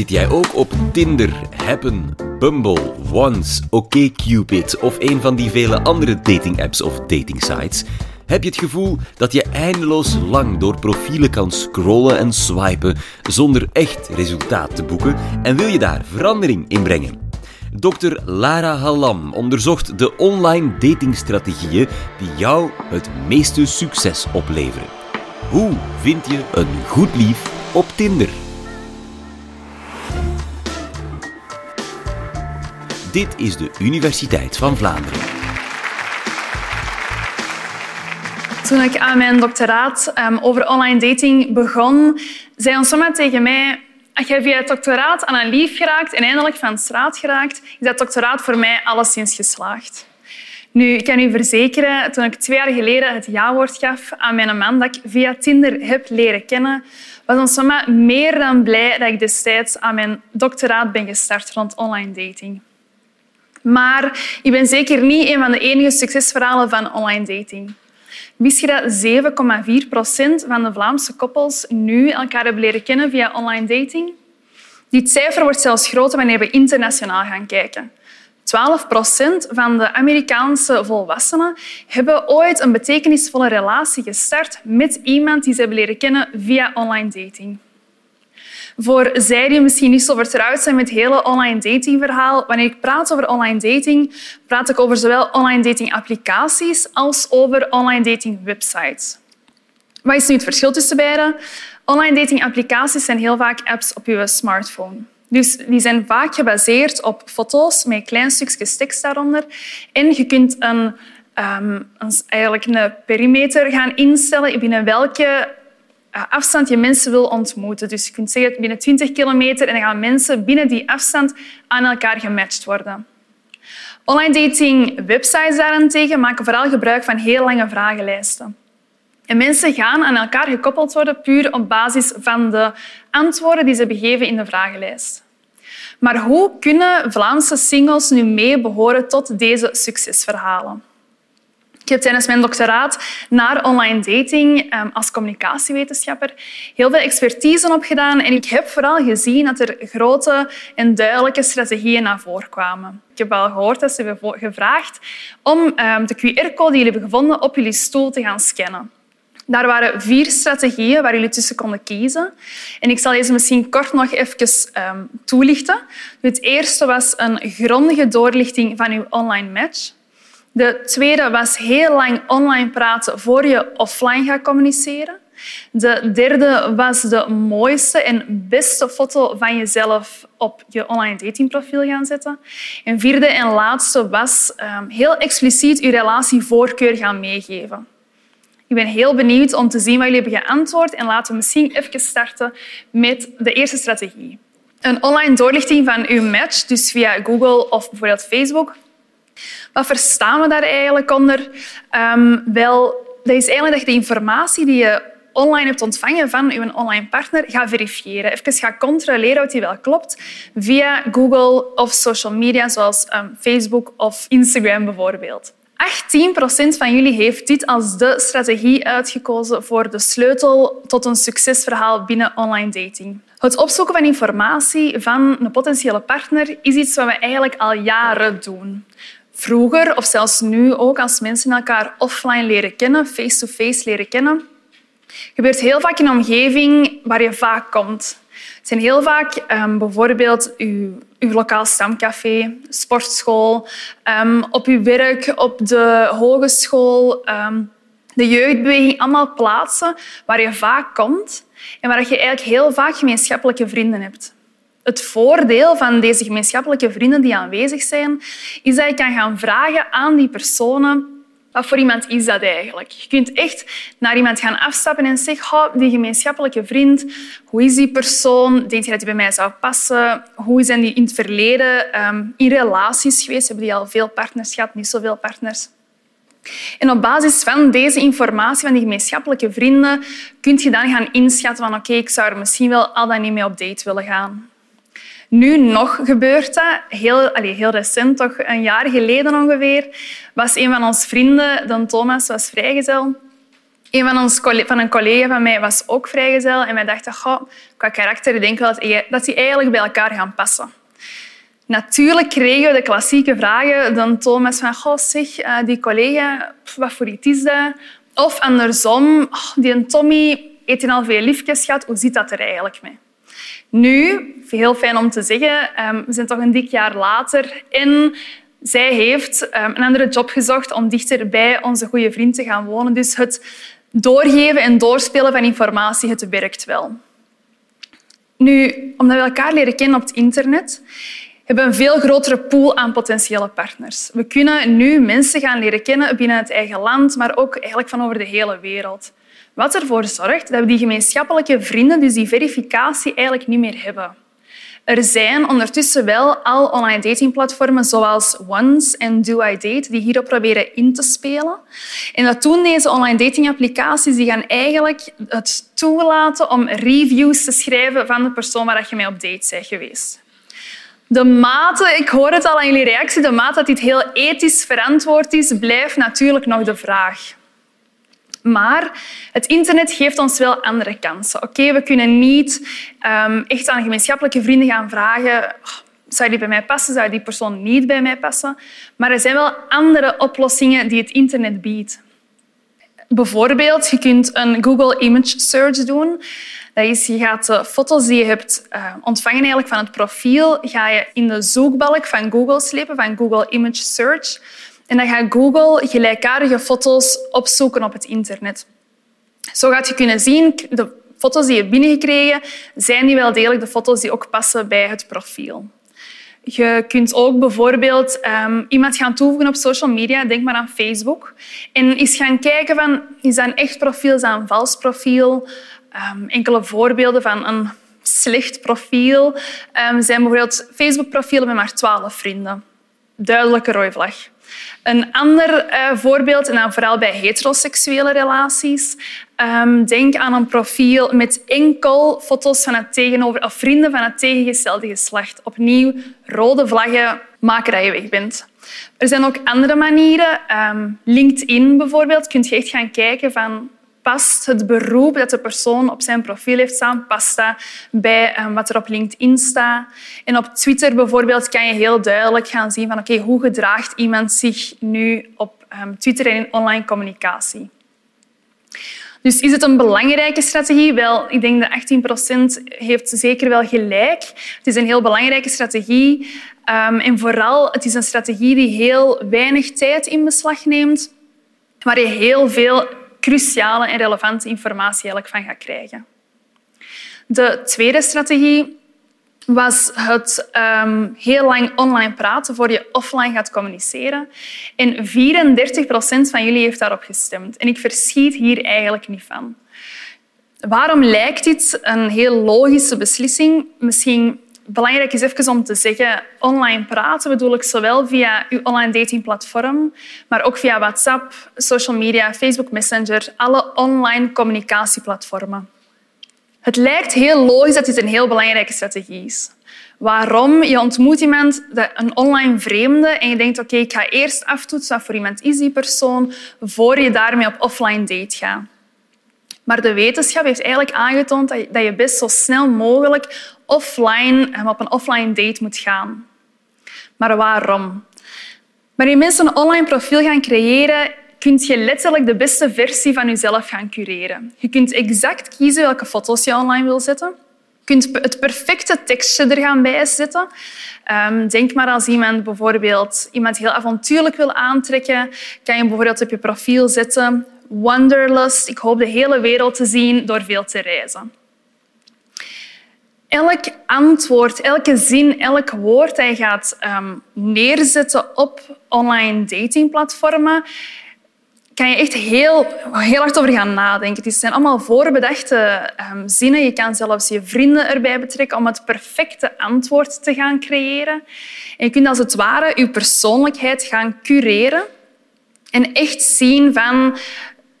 Zit jij ook op Tinder, Happen, Bumble, Once, OkCupid of een van die vele andere dating-apps of dating-sites? Heb je het gevoel dat je eindeloos lang door profielen kan scrollen en swipen zonder echt resultaat te boeken en wil je daar verandering in brengen? Dr. Lara Hallam onderzocht de online datingstrategieën die jou het meeste succes opleveren. Hoe vind je een goed lief op Tinder? Dit is de Universiteit van Vlaanderen. Toen ik aan mijn doctoraat um, over online dating begon, zei ons tegen mij als jij via het doctoraat aan een lief geraakt en eindelijk van straat geraakt, is dat doctoraat voor mij alleszins geslaagd. Nu, ik kan u verzekeren, toen ik twee jaar geleden het ja-woord gaf aan mijn man dat ik via Tinder heb leren kennen, was ons meer dan blij dat ik destijds aan mijn doctoraat ben gestart rond online dating. Maar ik ben zeker niet een van de enige succesverhalen van online dating. Wist je dat 7,4 procent van de Vlaamse koppels nu elkaar hebben leren kennen via online dating? Dit cijfer wordt zelfs groter wanneer we internationaal gaan kijken. 12 procent van de Amerikaanse volwassenen hebben ooit een betekenisvolle relatie gestart met iemand die ze hebben leren kennen via online dating. Voor zij die misschien niet zo vertrouwd zijn met het hele online datingverhaal, wanneer ik praat over online dating, praat ik over zowel online dating applicaties als over online dating websites. Wat is nu het verschil tussen beide? Online dating applicaties zijn heel vaak apps op je smartphone. Dus die zijn vaak gebaseerd op foto's met klein stukjes tekst daaronder. En je kunt een, um, eigenlijk een perimeter gaan instellen binnen welke afstand je mensen wil ontmoeten. Dus je kunt zeggen binnen 20 kilometer en dan gaan mensen binnen die afstand aan elkaar gematcht worden. Online dating websites daarentegen maken vooral gebruik van heel lange vragenlijsten. En mensen gaan aan elkaar gekoppeld worden puur op basis van de antwoorden die ze begeven in de vragenlijst. Maar hoe kunnen Vlaamse singles nu mee behoren tot deze succesverhalen? Ik heb tijdens mijn doctoraat naar online dating um, als communicatiewetenschapper heel veel expertise opgedaan en ik heb vooral gezien dat er grote en duidelijke strategieën naar voren kwamen. Ik heb al gehoord dat ze hebben gevraagd om um, de QR-code die jullie hebben gevonden op jullie stoel te gaan scannen. Daar waren vier strategieën waar jullie tussen konden kiezen. En ik zal deze misschien kort nog even um, toelichten. Het eerste was een grondige doorlichting van uw online match. De tweede was heel lang online praten voor je offline gaat communiceren. De derde was de mooiste en beste foto van jezelf op je online datingprofiel gaan zetten. En vierde en laatste was um, heel expliciet je relatievoorkeur gaan meegeven. Ik ben heel benieuwd om te zien wat jullie hebben geantwoord en laten we misschien even starten met de eerste strategie. Een online doorlichting van uw match, dus via Google of bijvoorbeeld Facebook, wat verstaan we daar eigenlijk onder? Um, wel, dat is eigenlijk dat je de informatie die je online hebt ontvangen van je online partner gaat verifiëren. Even gaat controleren of die wel klopt via Google of social media zoals um, Facebook of Instagram bijvoorbeeld. 18 procent van jullie heeft dit als de strategie uitgekozen voor de sleutel tot een succesverhaal binnen online dating. Het opzoeken van informatie van een potentiële partner is iets wat we eigenlijk al jaren doen vroeger, of zelfs nu ook, als mensen elkaar offline leren kennen, face-to-face leren kennen, gebeurt heel vaak in een omgeving waar je vaak komt. Het zijn heel vaak um, bijvoorbeeld uw, uw lokaal stamcafé, sportschool, um, op uw werk, op de hogeschool, um, de jeugdbeweging. Allemaal plaatsen waar je vaak komt en waar je eigenlijk heel vaak gemeenschappelijke vrienden hebt. Het voordeel van deze gemeenschappelijke vrienden die aanwezig zijn, is dat je kan gaan vragen aan die personen wat voor iemand is dat eigenlijk? Je kunt echt naar iemand gaan afstappen en zeggen, oh, die gemeenschappelijke vriend, hoe is die persoon? Denk je dat hij bij mij zou passen? Hoe zijn die in het verleden um, in relaties geweest? Hebben die al veel partners gehad, niet zoveel partners? En op basis van deze informatie van die gemeenschappelijke vrienden kun je dan gaan inschatten van oké, ik zou er misschien wel al dan niet mee op date willen gaan. Nu nog gebeurt dat. Heel, allez, heel recent, toch een jaar geleden ongeveer, was een van onze vrienden, Dan Thomas, was vrijgezel. Een van, ons, van een collega van mij was ook vrijgezel en wij dachten, goh, qua karakter denk wel dat die eigenlijk bij elkaar gaan passen. Natuurlijk kregen we de klassieke vragen dan Thomas van, goh, zeg, eh, die collega, wat voor iets is dat? Of andersom, oh, die Tommy heeft al veel liefjes gehad, hoe zit dat er eigenlijk mee? Nu, heel fijn om te zeggen, ehm, we zijn toch een dik jaar later en zij heeft ehm, een andere job gezocht om dichter bij onze goede vriend te gaan wonen. Dus het doorgeven en doorspelen van informatie, het werkt wel. Nu, omdat we elkaar leren kennen op het internet, hebben we een veel grotere pool aan potentiële partners. We kunnen nu mensen gaan leren kennen binnen het eigen land, maar ook eigenlijk van over de hele wereld. Wat ervoor zorgt dat we die gemeenschappelijke vrienden, dus die verificatie, eigenlijk niet meer hebben. Er zijn ondertussen wel al online datingplatformen zoals Once en Do I Date die hierop proberen in te spelen. En dat doen deze online datingapplicaties. Die gaan eigenlijk het toelaten om reviews te schrijven van de persoon waar je mee op date bent geweest. De mate, ik hoor het al aan jullie reactie, de mate dat dit heel ethisch verantwoord is, blijft natuurlijk nog de vraag. Maar het internet geeft ons wel andere kansen. Oké, we kunnen niet um, echt aan gemeenschappelijke vrienden gaan vragen oh, zou die bij mij passen, zou die persoon niet bij mij passen. Maar er zijn wel andere oplossingen die het internet biedt. Bijvoorbeeld, je kunt een Google Image Search doen. Dat is, je gaat de foto's die je hebt uh, ontvangen eigenlijk van het profiel ga je in de zoekbalk van Google slepen, van Google Image Search. En dan gaat Google gelijkaardige foto's opzoeken op het internet. Zo gaat je kunnen zien, de foto's die je binnengekregen, zijn die wel degelijk de foto's die ook passen bij het profiel. Je kunt ook bijvoorbeeld um, iemand gaan toevoegen op social media, denk maar aan Facebook, en eens gaan kijken van, is dat een echt profiel, is dat een vals profiel? Um, enkele voorbeelden van een slecht profiel um, zijn bijvoorbeeld Facebook-profielen met maar twaalf vrienden. Duidelijke rode vlag. Een ander uh, voorbeeld, en dan vooral bij heteroseksuele relaties, um, denk aan een profiel met enkel foto's van het tegenover, of vrienden van het tegengestelde geslacht. Opnieuw, rode vlaggen maken dat je weg bent. Er zijn ook andere manieren. Um, LinkedIn bijvoorbeeld, kun je echt gaan kijken van past het beroep dat de persoon op zijn profiel heeft staan, past bij um, wat er op LinkedIn staat. En op Twitter bijvoorbeeld kan je heel duidelijk gaan zien van oké, hoe gedraagt iemand zich nu op um, Twitter en in online communicatie. Dus is het een belangrijke strategie? Wel, ik denk dat 18 procent heeft zeker wel gelijk. Het is een heel belangrijke strategie. Um, en vooral, het is een strategie die heel weinig tijd in beslag neemt, waar je heel veel cruciale en relevante informatie eigenlijk van gaat krijgen. De tweede strategie was het um, heel lang online praten voor je offline gaat communiceren. En 34 procent van jullie heeft daarop gestemd. En ik verschiet hier eigenlijk niet van. Waarom lijkt dit een heel logische beslissing? Misschien belangrijk is even om te zeggen, online praten bedoel ik zowel via uw online datingplatform, maar ook via WhatsApp, social media, Facebook Messenger, alle online communicatieplatformen. Het lijkt heel logisch dat dit een heel belangrijke strategie is. Waarom? Je ontmoet iemand, een online vreemde, en je denkt, oké, ik ga eerst aftoetsen wat voor iemand is die persoon, voor je daarmee op offline date gaat. Maar de wetenschap heeft eigenlijk aangetoond dat je best zo snel mogelijk offline op een offline date moet gaan. Maar waarom? Wanneer mensen een online profiel gaan creëren, kun je letterlijk de beste versie van jezelf gaan cureren. Je kunt exact kiezen welke foto's je online wil zetten. Je kunt het perfecte tekstje er gaan bij zetten. Ehm, denk maar als iemand bijvoorbeeld iemand heel avontuurlijk wil aantrekken, kan je bijvoorbeeld op je profiel zetten Wanderlust. Ik hoop de hele wereld te zien door veel te reizen. Elk antwoord, elke zin, elk woord dat je gaat um, neerzetten op online datingplatformen, kan je echt heel, heel hard over gaan nadenken. Het zijn allemaal voorbedachte um, zinnen. Je kan zelfs je vrienden erbij betrekken om het perfecte antwoord te gaan creëren. En je kunt als het ware je persoonlijkheid gaan cureren en echt zien van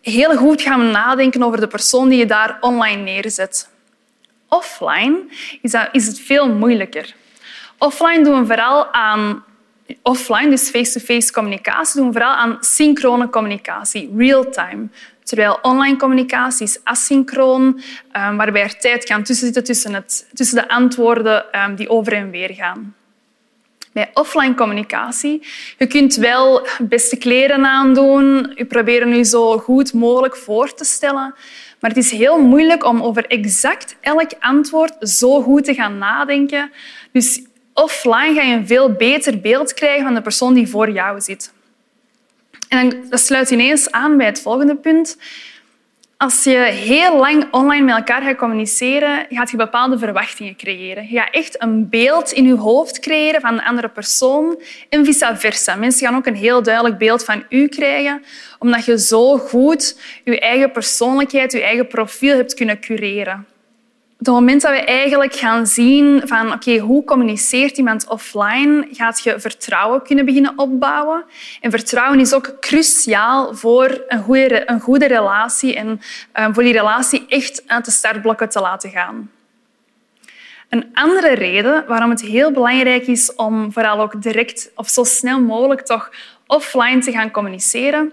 heel goed gaan nadenken over de persoon die je daar online neerzet. Offline is, is het veel moeilijker. Offline doen we vooral aan offline, dus face-to-face communicatie, doen we vooral aan synchrone communicatie, real-time. Terwijl online communicatie is asynchroon, um, waarbij er tijd kan tussenzitten tussen, het, tussen de antwoorden um, die over en weer gaan. Bij offline communicatie, je kunt wel beste kleren aandoen, je probeert je zo goed mogelijk voor te stellen, maar het is heel moeilijk om over exact elk antwoord zo goed te gaan nadenken. Dus offline ga je een veel beter beeld krijgen van de persoon die voor jou zit. En dat sluit ineens aan bij het volgende punt. Als je heel lang online met elkaar gaat communiceren, gaat je bepaalde verwachtingen creëren. Je gaat echt een beeld in je hoofd creëren van de andere persoon en vice versa. Mensen gaan ook een heel duidelijk beeld van u krijgen, omdat je zo goed je eigen persoonlijkheid, je eigen profiel hebt kunnen cureren het moment dat we eigenlijk gaan zien van oké, hoe communiceert iemand offline, gaat je vertrouwen kunnen beginnen opbouwen. En vertrouwen is ook cruciaal voor een goede, een goede relatie en um, voor die relatie echt uit de startblokken te laten gaan. Een andere reden waarom het heel belangrijk is om vooral ook direct of zo snel mogelijk toch offline te gaan communiceren,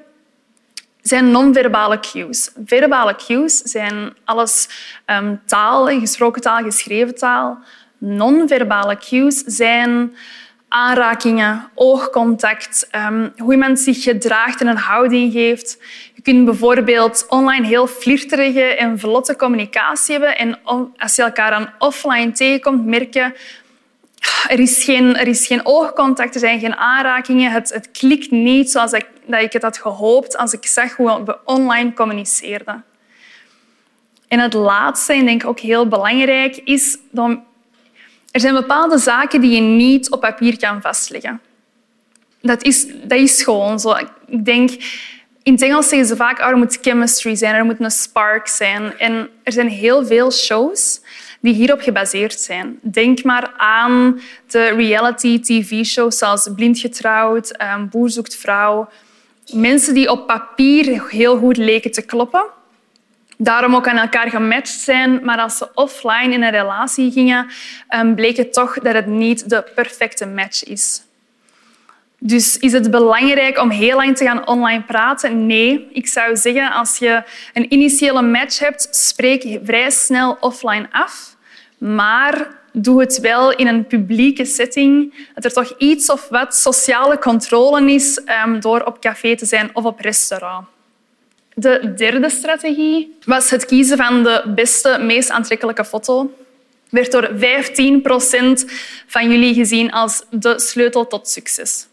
zijn non-verbale cues. Verbale cues zijn alles um, taal, gesproken taal, geschreven taal. Non-verbale cues zijn aanrakingen, oogcontact, um, hoe iemand zich gedraagt en een houding geeft. Je kunt bijvoorbeeld online heel flirterige en vlotte communicatie hebben en als je elkaar dan offline tegenkomt, merk je er is, geen, er is geen oogcontact, er zijn geen aanrakingen. Het, het klikt niet zoals ik, dat ik het had gehoopt als ik zag hoe we online communiceerden. En het laatste, en denk ik ook heel belangrijk, is dat er zijn bepaalde zaken die je niet op papier kan vastleggen. Dat is, dat is gewoon zo. Ik denk, in het Engels zeggen ze vaak oh, er moet chemistry zijn, er moet een spark zijn. En er zijn heel veel shows die hierop gebaseerd zijn. Denk maar aan de reality-tv-shows zoals Blind Getrouwd, ehm, Boer zoekt vrouw. Mensen die op papier heel goed leken te kloppen, daarom ook aan elkaar gematcht zijn, maar als ze offline in een relatie gingen, ehm, bleek het toch dat het niet de perfecte match is. Dus is het belangrijk om heel lang te gaan online praten? Nee. Ik zou zeggen, als je een initiële match hebt, spreek vrij snel offline af. Maar doe het wel in een publieke setting. Dat er toch iets of wat sociale controle is um, door op café te zijn of op restaurant. De derde strategie was het kiezen van de beste, meest aantrekkelijke foto. Werd door 15 procent van jullie gezien als de sleutel tot succes.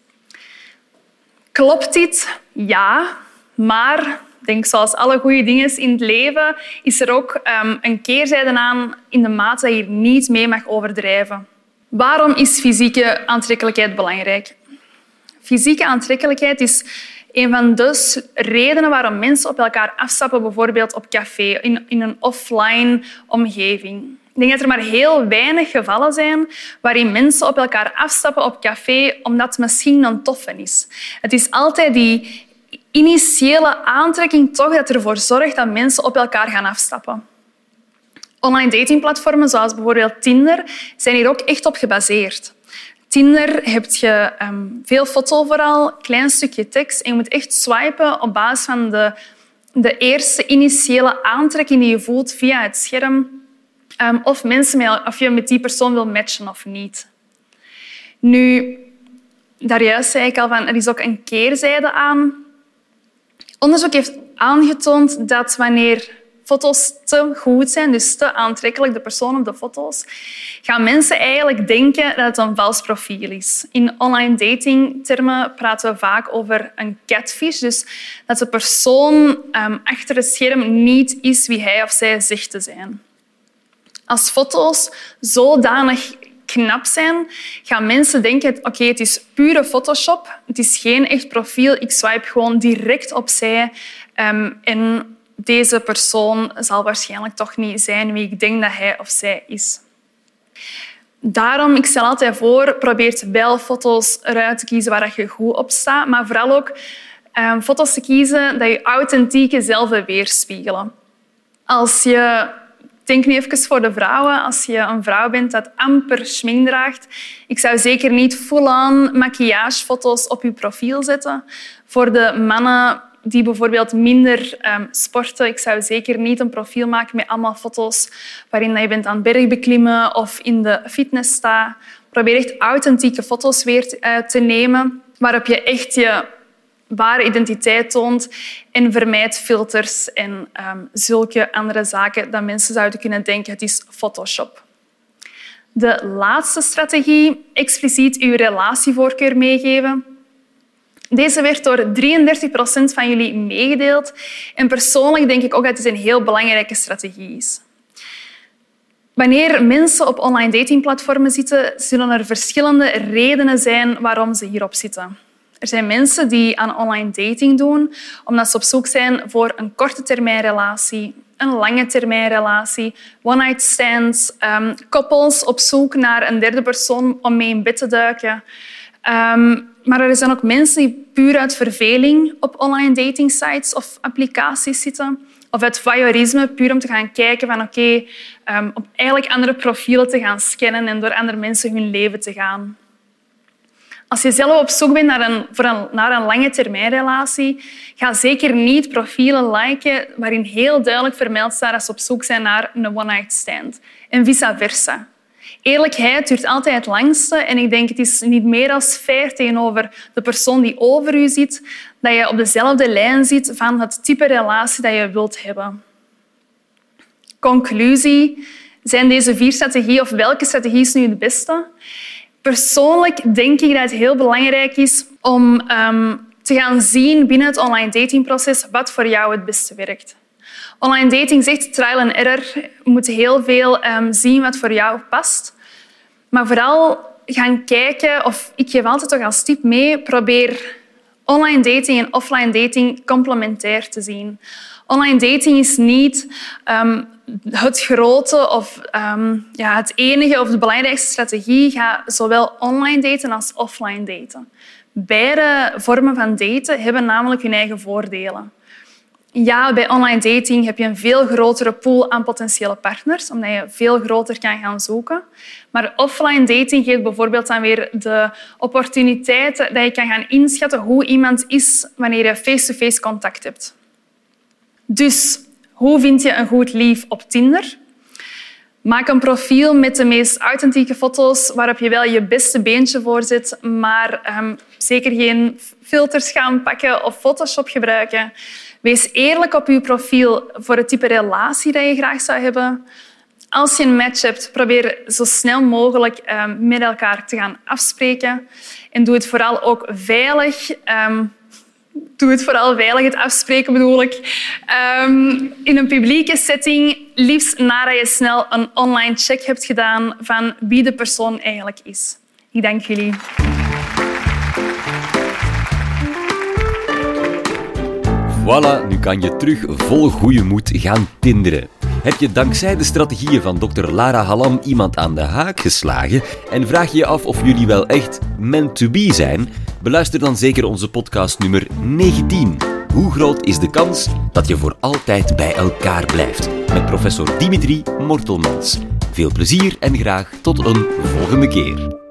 Klopt dit? Ja, maar denk, zoals alle goede dingen in het leven, is er ook um, een keerzijde aan in de mate dat je niet mee mag overdrijven. Waarom is fysieke aantrekkelijkheid belangrijk? Fysieke aantrekkelijkheid is een van de redenen waarom mensen op elkaar afstappen, bijvoorbeeld op café, in, in een offline omgeving. Ik denk dat er maar heel weinig gevallen zijn waarin mensen op elkaar afstappen op café omdat het misschien een toffe is. Het is altijd die initiële aantrekking toch dat ervoor zorgt dat mensen op elkaar gaan afstappen. Online datingplatformen zoals bijvoorbeeld Tinder zijn hier ook echt op gebaseerd. Tinder heb je um, veel foto vooral, klein stukje tekst en je moet echt swipen op basis van de, de eerste initiële aantrekking die je voelt via het scherm um, of, mensen of je met die persoon wil matchen of niet. Nu, daarjuist zei ik al van er is ook een keerzijde aan. Onderzoek heeft aangetoond dat wanneer foto's te goed zijn, dus te aantrekkelijk, de persoon op de foto's, gaan mensen eigenlijk denken dat het een vals profiel is. In online datingtermen praten we vaak over een catfish, dus dat de persoon um, achter het scherm niet is wie hij of zij zegt te zijn. Als foto's zodanig knap zijn, gaan mensen denken, oké, het is pure Photoshop, het is geen echt profiel, ik swipe gewoon direct opzij um, en deze persoon zal waarschijnlijk toch niet zijn wie ik denk dat hij of zij is. Daarom, ik stel altijd voor, probeer wel foto's eruit te kiezen waar je goed op staat, maar vooral ook um, foto's te kiezen dat je authentieke zelf weerspiegelen. Als je denk nu even voor de vrouwen. Als je een vrouw bent dat amper schmink draagt, ik zou zeker niet full-on maquillagefoto's op je profiel zetten. Voor de mannen die bijvoorbeeld minder um, sporten, ik zou zeker niet een profiel maken met allemaal foto's waarin je bent aan bergbeklimmen of in de fitness staat. Probeer echt authentieke foto's weer te, uh, te nemen waarop je echt je ware identiteit toont en vermijd filters en um, zulke andere zaken dat mensen zouden kunnen denken het is Photoshop. De laatste strategie, expliciet uw relatievoorkeur meegeven. Deze werd door 33 procent van jullie meegedeeld. En persoonlijk denk ik ook dat het een heel belangrijke strategie is. Wanneer mensen op online datingplatformen zitten, zullen er verschillende redenen zijn waarom ze hierop zitten. Er zijn mensen die aan online dating doen omdat ze op zoek zijn voor een korte termijn relatie, een lange termijn relatie, one-night stands, um, koppels op zoek naar een derde persoon om mee in bed te duiken. Um, maar er zijn ook mensen die puur uit verveling op online dating sites of applicaties zitten. Of uit voyeurisme, puur om te gaan kijken van oké, okay, um, op eigenlijk andere profielen te gaan scannen en door andere mensen hun leven te gaan. Als je zelf op zoek bent naar een, voor een, naar een lange termijnrelatie, ga zeker niet profielen liken waarin heel duidelijk vermeld staat dat ze op zoek zijn naar een one-night stand. En vice versa. Eerlijkheid duurt altijd het langste en ik denk het is niet meer dan fair tegenover de persoon die over u zit dat je op dezelfde lijn zit van het type relatie dat je wilt hebben. Conclusie. Zijn deze vier strategieën of welke strategie is nu het beste? Persoonlijk denk ik dat het heel belangrijk is om um, te gaan zien binnen het online datingproces wat voor jou het beste werkt. Online dating zegt trial and error. Je moet heel veel um, zien wat voor jou past. Maar vooral gaan kijken, of ik geef altijd toch als tip mee, probeer online dating en offline dating complementair te zien. Online dating is niet um, het grote of um, ja, het enige of de belangrijkste strategie. Ga zowel online daten als offline daten. Beide vormen van daten hebben namelijk hun eigen voordelen. Ja, bij online dating heb je een veel grotere pool aan potentiële partners, omdat je veel groter kan gaan zoeken. Maar offline dating geeft bijvoorbeeld dan weer de opportuniteit dat je kan gaan inschatten hoe iemand is wanneer je face-to-face -face contact hebt. Dus hoe vind je een goed lief op Tinder? Maak een profiel met de meest authentieke foto's waarop je wel je beste beentje voor zet, maar um, zeker geen filters gaan pakken of Photoshop gebruiken. Wees eerlijk op je profiel voor het type relatie dat je graag zou hebben. Als je een match hebt, probeer zo snel mogelijk um, met elkaar te gaan afspreken. En doe het vooral ook veilig. Um, doe het vooral veilig, het afspreken bedoel ik. Um, in een publieke setting, liefst nadat je snel een online check hebt gedaan van wie de persoon eigenlijk is. Ik dank jullie. Voilà, nu kan je terug vol goede moed gaan tinderen. Heb je dankzij de strategieën van Dr. Lara Halam iemand aan de haak geslagen en vraag je je af of jullie wel echt meant to be zijn? Beluister dan zeker onze podcast nummer 19. Hoe groot is de kans dat je voor altijd bij elkaar blijft? Met professor Dimitri Mortelmans. Veel plezier en graag tot een volgende keer.